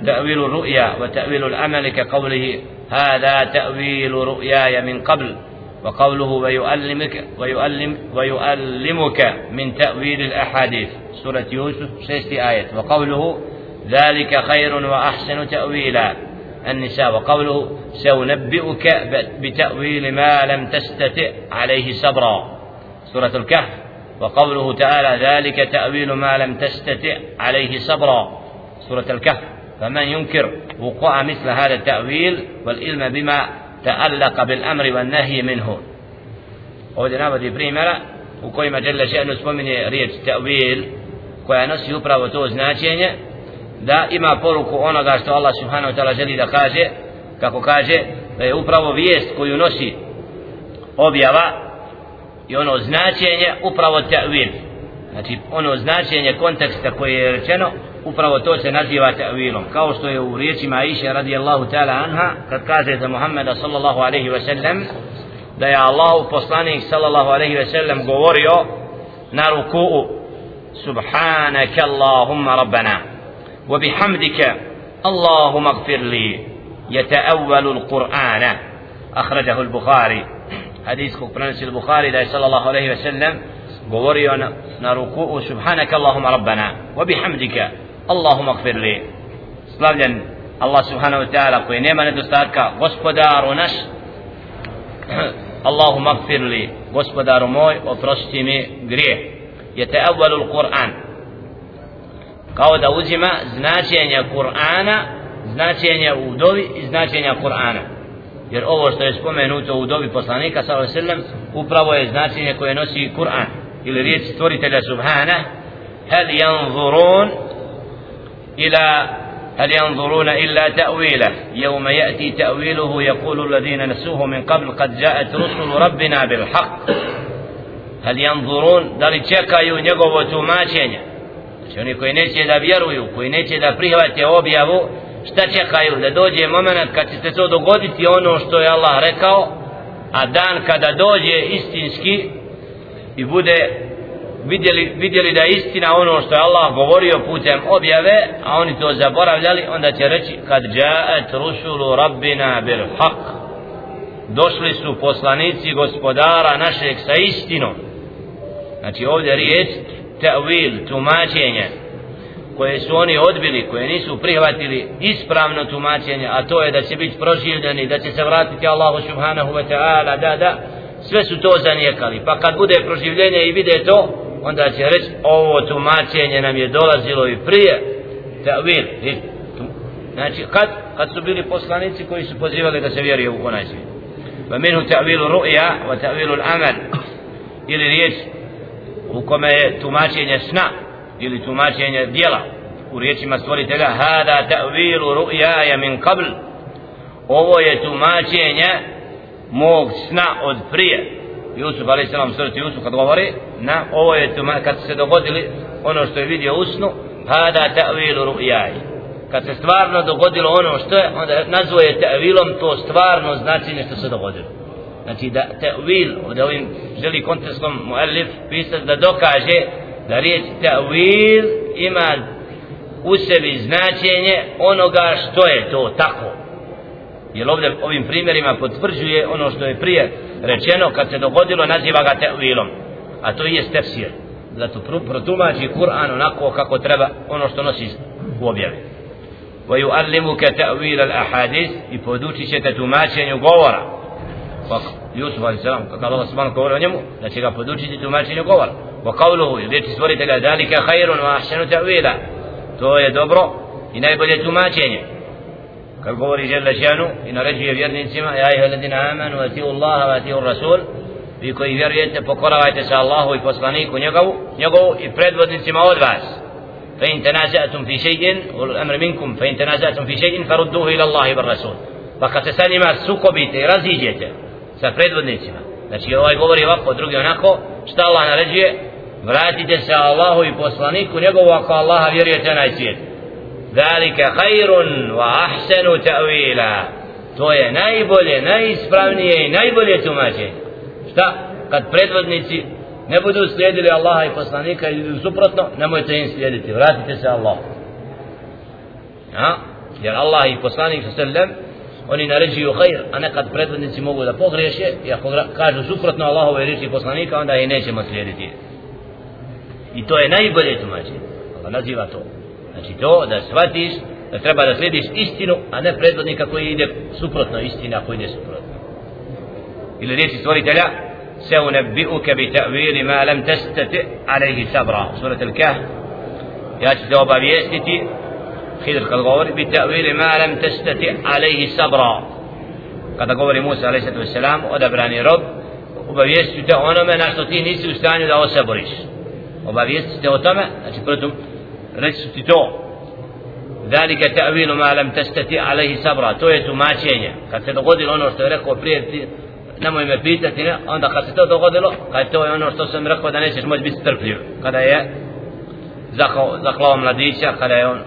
تأويل الرؤيا وتأويل الأمل كقوله هذا تأويل رؤياي من قبل. وقوله ويؤلمك ويؤلم ويؤلمك من تأويل الأحاديث. سورة يوسف شيست آية. وقوله ذلك خير وأحسن تأويلا. النساء. وقوله سأنبئك بتأويل ما لم تستطع عليه صبرا. سورة الكهف. وقوله تعالى ذلك تأويل ما لم تستطع عليه صبرا. سورة الكهف. فمن ينكر وقوع مثل هذا التأويل والعلم بما ta'allaqa bil amri van nahyi minhu. Ovdje navodi primjera u kojima Đerle Še'nu spominje riječ ta'wil koja nosi upravo to značenje da ima poruku onoga što Allah subhanahu wa ta'ala želi da kaže kako kaže da je upravo vijest koju nosi objava i ono značenje upravo ta'wil. Znači ono značenje konteksta koje je rečeno upravo to se naziva ta'wilom kao što je u riječima Aisha radijallahu ta'ala anha kad kaže za Muhammeda sallallahu alaihi wa sallam da je Allahu poslanik sallallahu alaihi ve sellem govorio na ruku'u subhanaka Allahumma rabbana wa bihamdika Allahumma gfir li يتأول القرآن أخرجه البخاري حديث برنس البخاري ده صلى الله عليه وسلم govorio na ruku'u subhanaka Allahumma rabbana wa bihamdika Allahum akfir slavljen Allah subhanahu wa ta'ala koji nema nedostatka gospodaru naš. *clears throat* Allahum akfir gospodaru moj oprosti mi grijeh. Je te evvalu Kur'an. Kao da uzima značenje Kur'ana značenje u dovi i značenja Kur'ana. Jer ovo što je spomenuto u dovi poslanika sallam upravo je značenje koje nosi Kur'an. Ili riječ stvoritelja subhana hal yanzurun ila هل ينظرون إلا تأويله يوم يأتي تأويله يقول الذين نسوه من قبل قد جاءت رسل ربنا بالحق هل ينظرون دali čekaju njegovo tumačenje znači oni koji neće da vjeruju koji neće da prihvate objavu šta čekaju da dođe moment kad će se to dogoditi ono što je Allah rekao a dan kada dođe istinski i bude vidjeli, vidjeli da je istina ono što je Allah govorio putem objave a oni to zaboravljali onda će reći kad jaet rusulu rabbina bil haq došli su poslanici gospodara našeg sa istinom znači ovdje riječ ta'wil, tumačenje koje su oni odbili, koje nisu prihvatili ispravno tumačenje, a to je da će biti proživljeni, da će se vratiti Allahu subhanahu wa ta'ala, da, da, sve su to zanijekali. Pa kad bude proživljenje i vide to, onda će reći, ovo tumačenje nam je dolazilo i prije, ta'vil znači kad, kad su bili poslanici koji su pozivali da se vjeruje u onaj svijet. pa minu ta'vilu ru'ya wa ta'vilu al-amal. Ili riječ u kome je tumačenje sna ili tumačenje dijela u riječima stvoritelja hada ta'vilu ru'yaja min qabl. Ovo je tumačenje mog sna od prije. Jusuf alaih salam srti Jusuf kad govori na ovo je tuma, kad se dogodili ono što je vidio u snu hada ta'vilu ru'yaja kad se stvarno dogodilo ono što je onda nazvoje ta'vilom to stvarno značenje što se dogodilo. Znači da ta'vil ovdje ovim želi kontekstom muallif pisati da dokaže da riječ ta'wil ima u sebi značenje onoga što je to tako jer ovdje ovim primjerima potvrđuje ono što je prije rečeno kad se dogodilo naziva ga ta'wilom a to je tefsir zato protumači Kur'an onako kako treba ono što nosi u objavi ويعلمك تأويل الأحاديث i podučit će te tumačenju govora pa Jusuf a.s. kako Allah subhanahu govori o njemu da će ga podučiti tumačenju govora وقوله يديت سورة ذلك خير وأحسن تأويلا to je dobro i najbolje tumačenje kad govori žele šanu i naređuje vjernicima ja ih ledina amanu vati u Allaha vati u Rasul vi koji vjerujete pokoravajte se Allahu i poslaniku njegovu, njegovu i predvodnicima od vas. Fa in tenazatum fi šeđin ul amr minkum fa in tenazatum fi šeđin farudduhu ila Allahi bar Rasul. Pa kad se sa njima sukobite i raziđete sa predvodnicima znači ovaj govori ovako drugi onako šta Allah naređuje? Vratite se Allahu i poslaniku njegovu ako Allaha vjerujete najcijete zalika khairun wa ahsanu ta'wila to je najbolje, najispravnije i najbolje tumačenje šta? kad predvodnici ne budu slijedili Allaha i poslanika ili suprotno, nemojte im slijediti vratite se Allahu ja? jer Allah i poslanik sallam oni naređuju khair, a nekad predvodnici mogu da pogreše i ako kažu suprotno Allahove riječi poslanika onda i nećemo slijediti I to je najbolje tumačenje. Allah naziva to. Znači to da shvatiš da treba da slijediš istinu, a ne predvodnika koji ide suprotno istini, ako ide suprotno. Ili riječi stvoritelja, se unebbi'uke bi ta'viri ma lam testati alaihi sabra. Surat al-Kah. Ja ću te obavijestiti, Hidr kad govori, bi ta'viri ma lam testati alaihi sabra. Kada govori Musa alaihi sallam, odabrani rob, obavijestite onome na što ti nisi u stanju da osaboriš obavijestite o tome, znači protum reći. Zalika ta'wilu ma lam tastati alayhi sabra. To je tumačenje. Kad se dogodilo ono što je rekao prije nemoj me pitati, ne? onda kad se to dogodilo, kad to je ono što sam rekao da nećeš moći biti strpljiv. Kada je zaklao, zaklao mladića, kada je on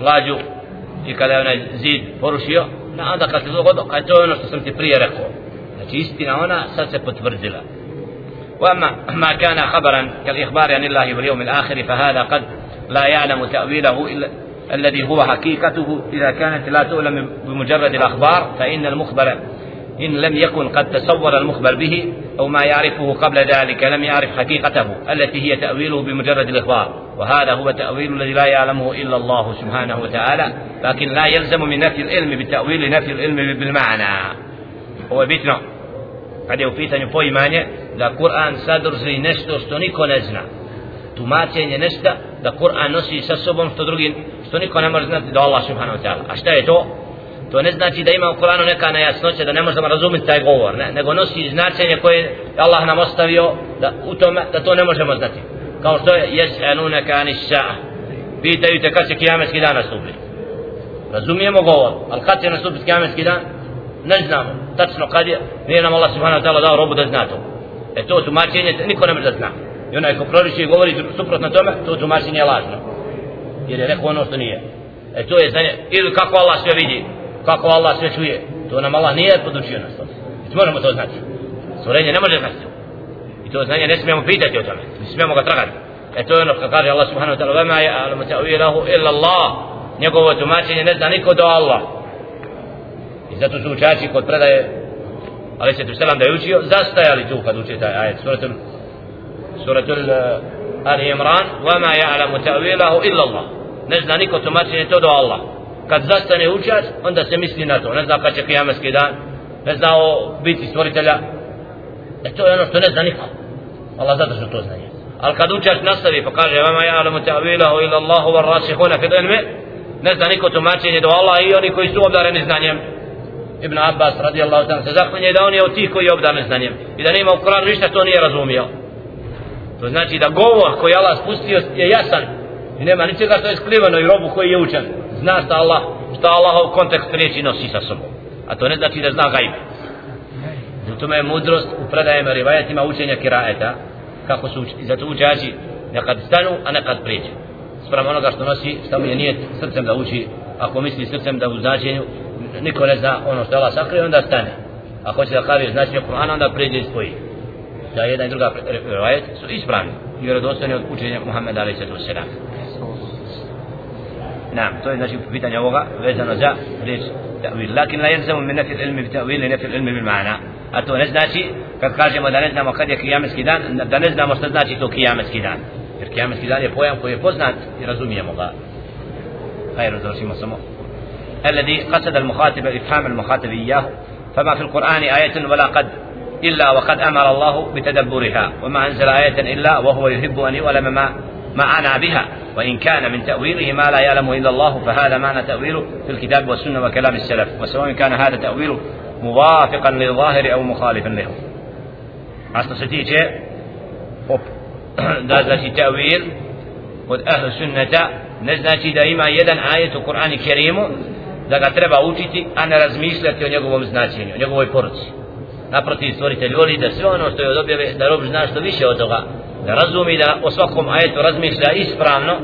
lađu i kada je onaj zid porušio, na onda kad se dogodilo, kad to je ono što sam ti prije rekao. Znači istina ona sad se potvrdila. وأما ما كان خبرا كالإخبار عن الله واليوم الآخر فهذا قد لا يعلم تأويله إلا الذي هو حقيقته. إذا كانت لا تؤلم بمجرد الأخبار فإن المخبر إن لم يكن قد تصور المخبر به أو ما يعرفه قبل ذلك لم يعرف حقيقته التي هي تأويله بمجرد الإخبار. وهذا هو التأويل الذي لا يعلمه إلا الله سبحانه وتعالى لكن لا يلزم من نفي العلم بالتأويل نفي العلم بالمعنى. هو بيتنا. kad je u pitanju poimanje da Kur'an sadrži nešto što niko ne zna da Kur'an nosi sa sobom što drugi što niko ne može znati da Allah subhanahu wa ta'ala. A šta je to? to ne znači da ima u Kur'anu neka nejasnoća da ne možemo razumjeti taj govor ne? nego nosi značenje koje Allah nam ostavio da, u tome, da to ne možemo znati. Kao što je jes'anunaka anis sa'a pitaju te kad će kijametski dan nastupiti. Razumijemo govor ali kad će nastupiti kijametski dan? Ne znamo. Tačno kad je nije nam Allah subhanahu wa ta'ala dao robu da zna to. E to tumačenje niko ne može da zna i onaj ko proriče i govori suprotno tome to tumačenje je lažno. Jer je rekao ono što nije. E to je znanje ili kako Allah sve vidi kako Allah sve čuje. To nam Allah nije podučio nas to mi znači, možemo to znati. Stvorenje ne može znati. I to znanje ne smijemo pitati o tome. Ne smijemo ga tragati. E to je ono kako kaže Allah subhanahu wa ta'ala vema je alamu ta'uilahu illa Allah njegovo tumačenje ne zna niko do Allah. I zato su učači kod predaje Ali se tu selam da je učio Zastajali tu kad uči taj ajet. Suratul سورة آل عمران Imran يعلم تأويله إلا illa Allah Ne zna niko tumačenje to do Allah. Kad zastane učač Onda se misli na to. Ne zna kad će kijametski dan. Ne zna o biti stvoritelja. E to je ono što ne zna niko. Allah zadržao to znanje Ali kad učač nastavi pa kaže Vama ja'lamu ta'vilahu illa Allah var rasihuna fil ilmi. Ne zna niko tumačenje do Allah I oni koji su obdareni znanjem. Ibn Abbas radijallahu ta'ala se zaklinje da on je od tih koji je obdan znanjem. I da nema u Koranu ništa to nije razumio to znači da govor koji Allah spustio je jasan. I nema ničega što je skriveno i robu koji je učen. Zna šta Allah šta Allahov kontekst riječi nosi sa sobom. A to ne znači da zna gajbe. U tome je mudrost u predajama rivajetima učenja kiraeta kako su učiti zato učači nekad stanu a nekad prijeđu sprem onoga što nosi šta mu je nijet srcem da uči. Ako misli srcem da u značenju niko ne zna ono što Allah sakrio, onda stane. A hoće da kaže značenje Kur'ana, onda priđe i spoji. Da jedna i druga rivajet su ispravni i vjerodostojni od učenja Muhammeda alaih sallatu wasalam. Naam, to je znači pitanje ovoga vezano za riječ ta'wil. Lakin la jelzamu min nafi ilmi bi ta'wil i nafi ilmi bil ma'ana. A to ne znači, kad kažemo da ne znamo kad je kijametski dan, da ne znamo što znači to kijametski dan. Jer kijametski dan je pojam koji je poznat i razumijemo ga. Hajde, završimo samo الذي قصد المخاطب إفهام المخاطب إياه فما في القرآن آية ولا قد إلا وقد أمر الله بتدبرها. وما أنزل آية إلا وهو يحب أن يؤلم ما معنى بها. وإن كان من تأويله ما لا يعلمه إلا الله فهذا معنى تأويله في الكتاب والسنة وكلام السلف. وسواء كان هذا تأويله موافقا للظاهر أو مخالفا له. أصلا ستيجي da znači tawil kod ahlu sunnata ne znači da ima jedan ajet u Kur'anu Kerimu da ga treba učiti, a ne razmišljati. Naprotiv, stvoritelj voli da sve ono što je od objave, da rob zna što više od toga, da razumi da o svakom ajetu razmišlja ispravno,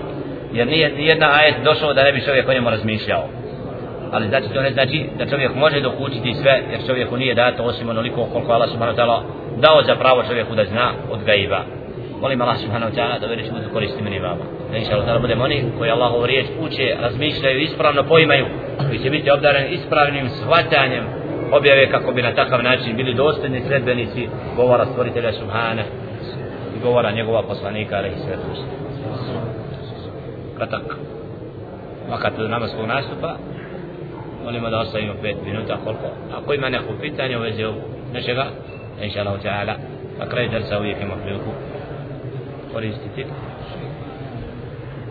jer nije jedna ajet došao da ne bi čovjek o njemu razmišljao. Ali znači to ne znači da čovjek može dokučiti sve, jer čovjeku nije dato osim onoliko koliko Allah subhanahu wa ta'ala dao za pravo čovjeku da zna od gaiba. Molim Allah subhanahu wa ta'ala da već budu koristi meni vama. Da inša Allah budemo oni koji Allahovu riječ uče, razmišljaju, ispravno poimaju, koji će biti obdaren ispravnim shvatanjem objave kako bi na takav način bili dostojni sredbenici govora stvoritelja subhana i govora njegova poslanika ali i svetu. Kratak. Makat do namaskog nastupa, molimo da ostavimo pet minuta koliko. Ako ima neko pitanje u vezi nečega, inša Allah ta'ala, na kraju drsa uvijek ima priliku koristiti.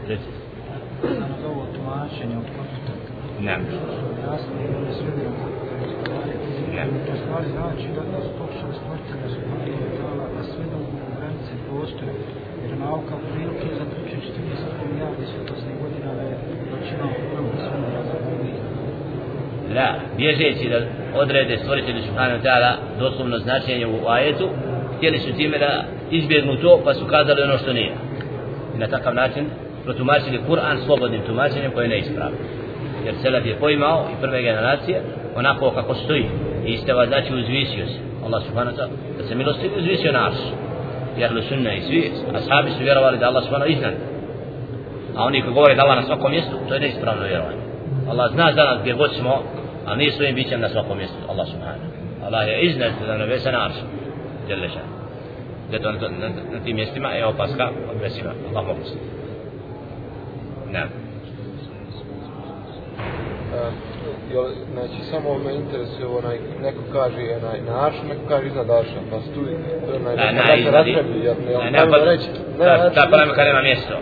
Reci. Ovo tumačenje od kontakta. Ne. Jasno, ne Ne. To stvari znači da nas pokušali stvoritelja su dala da sve da granice postoje. Jer nauka prilike zaključuje 40 milijardi svjetosnih godina da je većina La, bježeći da odrede stvoritelju subhanahu wa ta'ala doslovno značenje u ajetu, htjeli su time da izbjegnu to, pa su kazali ono što nije. I na takav način protumačili Kur'an slobodnim tumačenjem koje je neispravno. Jer Selef je poimao i prve generacije onako kako stoji. I isteva znači uzvisio se. Allah subhanahu wa ta'ala da se milosti uzvisio na arš. Jer li sunna i svi ashabi su vjerovali da Allah subhanahu iznad. A oni koji govore da Allah na svakom mjestu, to je neispravno vjerovanje. Allah zna za nas gdje god smo, a mi svojim bićem na svakom mjestu. Allah subhanahu. Allah je iznad da nebesa na aršu. Jelle šan. Zato na, na, na tim mjestima je opaska od mesima. Allah mogu se. Ne. Jel, znači samo me interesuje onaj, neko kaže onaj, na aršu, neko kaže iznad arša, pa onaj, Na, na, da se iznad. raspravi, jel, jel, Ne, ne, ne, reći, ne, ta, znači, ta polemika nema mjesto.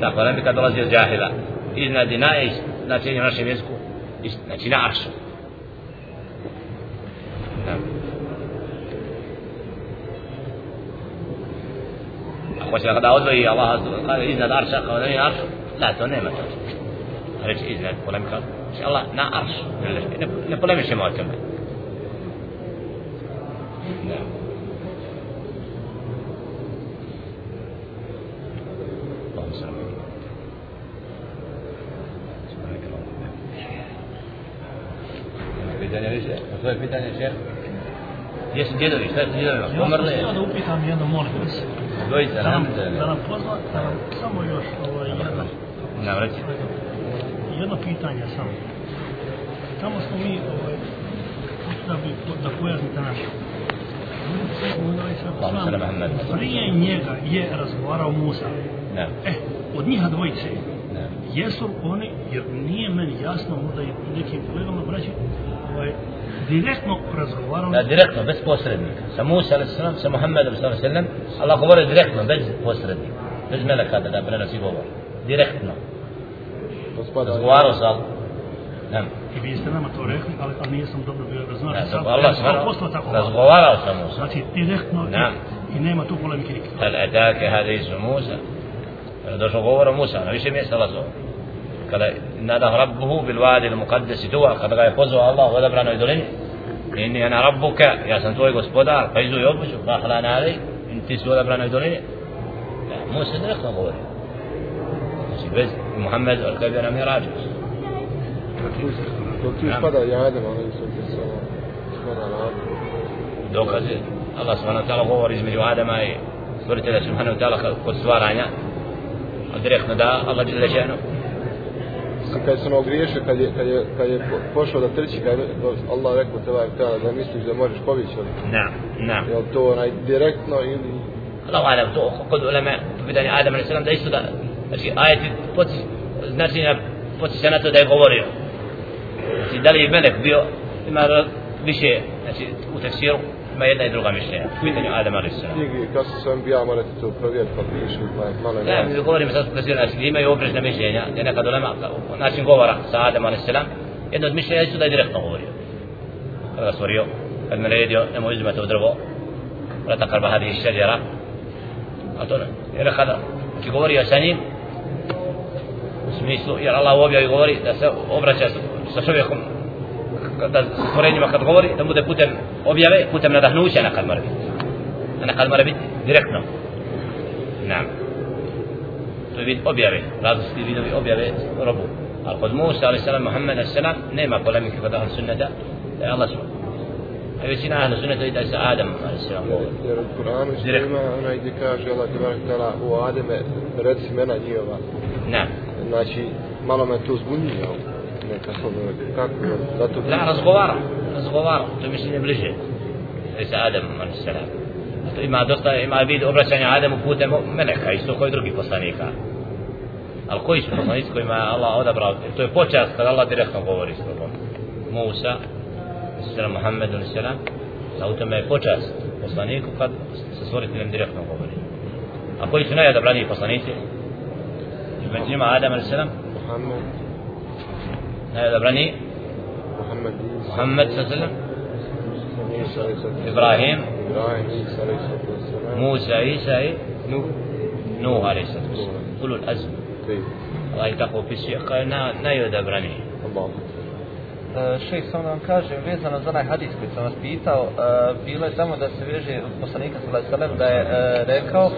Ta polemika dolazi od džahila. Iznad i na je značenje u našem jeziku, znači na aršu. Da. A hoće da odvoji Allah iznad arša kao da nije arš, da to nema to. Reći iznad polemika, Znači Allah na arš ne, ne polemišemo o tome Gdje su djedovi? Šta su djedovi? Umrli? Samo da upitam jedno, molim vas. Dojica, nam. Da nam pozva, da nam samo još ovaj jedno. Na vrati. Ovaj, jedno pitanje samo. Tamo smo mi, ovaj, da bi, da pojasnite ala Muhammad. Prije njega je razgovarao Musa. Ne, E, od njiha dvojice, ne. jesu oni, jer nije meni jasno, možda i nekim kolegama braći, ovaj, direktno razgovarali Da, direktno, bez posrednika. Sa Musa, sallam, sa Muhammedom, sallam, sallam, Allah govori direktno, bez posrednika. Bez meleka da, da prenosi govor. Direktno. To spada, Razgovarao sa Allah. Ne, I vi ste nama to rekli, ali, ali nisam dobro bio znači. ne, sad, Allah posto tako. razgovarao sa Musa. Znači, direktno i, i nema tu polemike nikakve. هل أتاك حديث موسى došao govor o Musa, na više mjesta Allah zove. Kada nadahu rabbuhu bil wadi al muqaddas tuwa, kada ga je pozvao Allah u odabranoj dolini, inni ana rabbuka, ja sam tvoj gospodar, pa izu i obuću, rahla na alej, ti si u odabranoj dolini. Musa direktno govori. Znači, bez Muhammed, al kada je na mirađu. tu, to ali ti na Adem. Dokaze, Allah subhanahu wa ta'ala govori između Adama i stvoritelja subhanahu wa ta'ala kod stvaranja, a direktno da Allah šanu Mislim, kad se ono ogriješio, kad je, kad je, kad je po- pošao da trči, kad je Allah rekao te ovaj tada da misliš da možeš pobići, jel, Naam, naam. jel to onaj direktno ili Allah alam to kod ulema po pitanju Adama da isto da znači ajeti poci znači na poci se na to da je govorio znači da li je melek bio ima ra- više znači u tefsiru ima jedna i druga mišljenja po pitanju Adama alaihi salam knjigi, kad su sam bija, morate to provjeriti, pa pišu, pa malo je Da, mi govorimo sad u tefsiru, znači imaju oprečna mišljenja, da nekad ulema kao način govora sa Adama alaihi salam jedno od mišljenja isto da je direktno govorio kada ga stvorio kad me naredio nemoj uzimati od drvo ولا تقرب هذه الشجرة a to ne, jer kada ti govorio sa njim u smislu, jer Allah u objavi govori da se obraća sa, čovjekom da stvorenjima kad govori da bude putem objave, putem nadahnuća nekad mora biti. A nekad mora biti direktno. Nam to je vid objave, različiti vidovi objave robu. Ali kod Musa, ali salam, Muhammed, ali salam, nema polemike kod ahlu sunneta da je Allah subhanahu a većina ahlu sunneta i da je sa Adam, ali salam, Jer u Kur'anu Direkt. ima onaj gdje kaže Allah u Ademe reci mena njihova. nam Znači, malo me to zbunjuje. Neka ono, kako, zato... Da, razgovara, razgovara, to je mišljenje bliže. I sa Adam, ali se ima dosta, ima vid obraćanja Adamu putem meleka, isto koji drugi poslanika. Ali koji su poslanici kojima je Allah odabrao, to je počast kada Allah direktno govori s tobom. Musa, salam Muhammed, alaih salam, a u tome je počast poslaniku kad sa stvoriteljem direktno govori. A koji su najodabraniji poslanici? من جمع آدم عليه السلام محمد العبراني محمد محمد صلى الله عليه وسلم إبراهيم موسى عيسى نوح نوح عليه الصلاة والسلام أولو الأزمة الله tako opisuje kao na, najodabraniji. Šejh, samo da vam kažem, vezano za onaj hadis koji sam vas pitao, bilo je samo da se veže od poslanika sallallahu da je rekao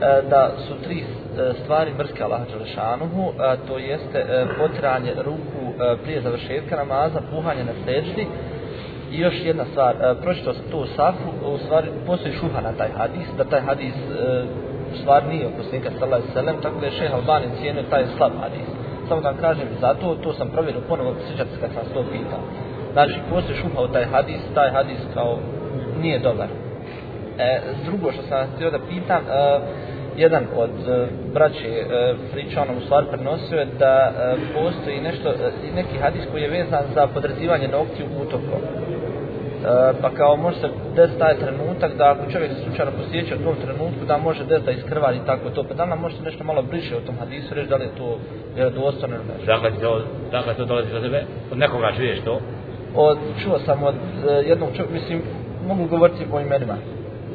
E, da su tri e, stvari mrske Allaha Đelešanuhu, e, to jeste potranje ruku prije završetka namaza, puhanje na seždi i još jedna stvar, pročito pročitao sam to u Safu, u stvari postoji šuha na taj hadis, da taj hadis stvar u stvari nije od poslanika sallallahu alejhi tako da je šejh Albani cijenio taj slab hadis. Samo da vam kažem, zato to sam provjerio ponovo, sjećate se kad sam to pitao. Znači, postoji šuha u taj hadis, taj hadis kao nije dobar. E, drugo što sam htio da pitam, e, jedan od e, braće e, pričao nam u stvari prenosio je da e, postoji nešto, e, neki hadis koji je vezan za podrezivanje noktiju utokom. E, pa kao može se desiti taj trenutak da ako čovjek se slučajno posjeća u tom trenutku da može desiti da iskrvari tako to. Pa da nam možete nešto malo bliže o tom hadisu reći da li je to vjerodostojno ili nešto. Dakle, to, dakle, to dolazi od tebe? Od nekoga čuješ to? Od, čuo sam od e, jednog čovjeka, mislim, mogu govoriti o imenima.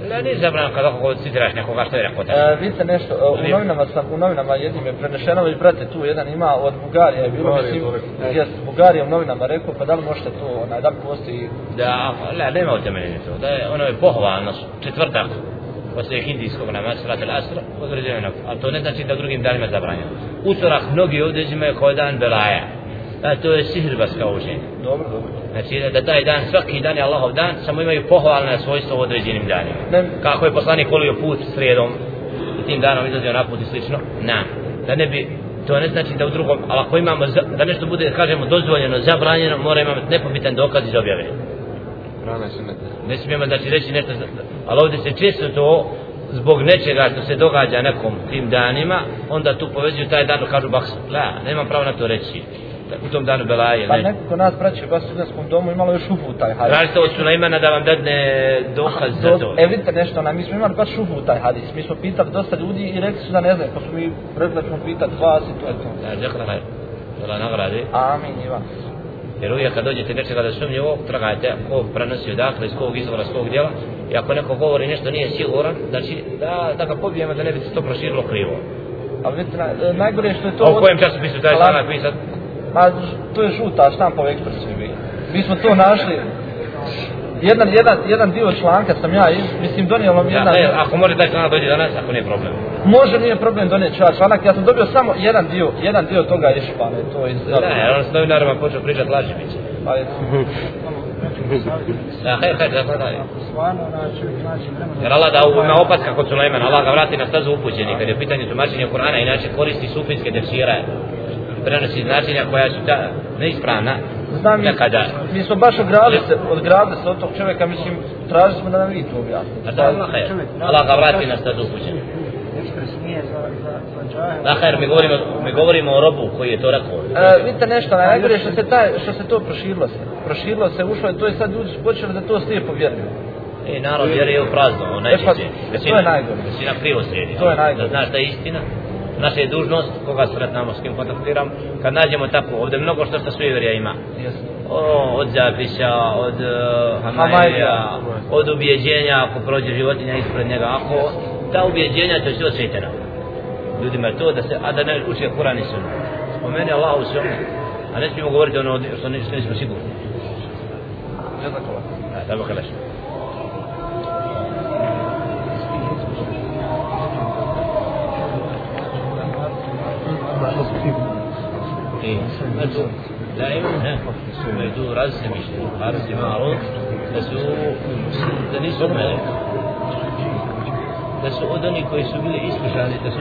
Ne, nije zabranjeno kad ako citiraš nekoga što je rekao te. E, vidite nešto, e, u novinama sam, u novinama jednim je prenešeno, već brate tu jedan ima od Bugarije, je bilo mislim, jes, Bugarije u novinama rekao, pa da li možete to, onaj, da li postoji, Da, ne, nema utemeljenje to. Da je, ono je pohvalno, četvrtak, poslije hindijskog namaza, srat al asr, određeno, ali to ne znači da drugim danima je zabranjeno. Utorak mnogi ovdje uzimaju kao dan belaja. Da, to je sihirbaska učenje. dobro, dobro. Znači da, taj dan, svaki dan je Allahov dan, samo imaju pohvalne svojstvo u određenim danima. Ne, Kako je poslanik volio put srijedom i tim danom izlazio na put i slično, na. Da ne bi, to ne znači da u drugom, ali ako imamo, za- da nešto bude, kažemo, dozvoljeno, zabranjeno, mora imamo nepobitan dokaz iz objave. Rana je sunnet. Ne smijemo znači reći nešto, ali ovdje se često to zbog nečega što se događa nekom tim danima, onda tu povezuju taj dan, kažu baksu, la, nemam pravo na to reći. U tom danu Belaje, pa ne. neko kod nas braće u studentskom domu imalo još šufu u taj hadis. Tražite od Sulejmana da vam dadne dokaz za to. E vidite nešto, ona, mi smo imali baš šufu u taj hadis. Mi smo pitali dosta ljudi i rekli su da ne znaju, pa smo mi rekli da ćemo pitati vas i to je to. Da, zekra hajr. Da la nagradi. Amin i vas. Jer uvijek kad dođete nečega da sumnjivo, tragajte ko prenosi odakle, iz kog izvora, s kog djela. I ako neko govori nešto nije siguran, znači da, da ga pobijemo da ne bi se to proširilo krivo. Ali vidite, na, najgore je što je to... A u kojem časopisu taj Alarm- članak pisat? Ma, to je žuta štampa u ekspresu bi. Mi smo to našli. Jedan, jedan, jedan dio članka sam ja, iz- mislim, donijelo mi Ja, jedan... ne, ako može taj članak dođe danas, ako nije problem. Može, nije problem donijeti ja članak, ja sam dobio samo jedan dio, jedan dio toga išpane, to iz... Ne, on s novinarima počeo pričati laži biće. Pa je, Da, hajde, hajde, da, da, stvarno znači, znači. Jer Allah da ima opaska kod Sulejmana, Allah ga vrati na stazu upućeni, kad je u pitanju tumačenja Kur'ana, inače koristi sufijske tefsire, prenosi značenja koja su ta neispravna, znam, nekada. mi smo baš ogradili se, odgradili se od tog čovjeka, mislim, tražili smo da nam vi to objasnite. A da Allah. Allah ga vrati na za, za džahel. Da, hajr, mi govorimo, mi govorimo o robu koji je to rekao. E, vidite nešto, najgore je što se taj, što se to proširilo se. Proširilo se, ušlo je, to je sad ljudi su počeli da to slijepo vjeruju. E, narod vjeruje u prazno, on neće E, pa, to je najgore. Većina krivo slijedi. To je najgore. Da znaš da je istina, naša je dužnost, koga sretnamo, s kim kontaktiram, kad nađemo tako, ovdje mnogo što što sujevjerja ima. O, od zapisa, od uh, hamailija, od ubjeđenja ako prođe životinja ispred njega, ako ta ubjeđenja to je sve osvjeteno. Ljudima je to da se, a da ne uče Kur'an i Sunnu. Spomeni Allah u svemu, a ne smijemo govoriti ono što, ne, nismo sigurni. Jazakallah. Da, da, da, I, znači, da ima, ne, malo, da su, da nisu mene, da su od onih koji su bili iskušani, da su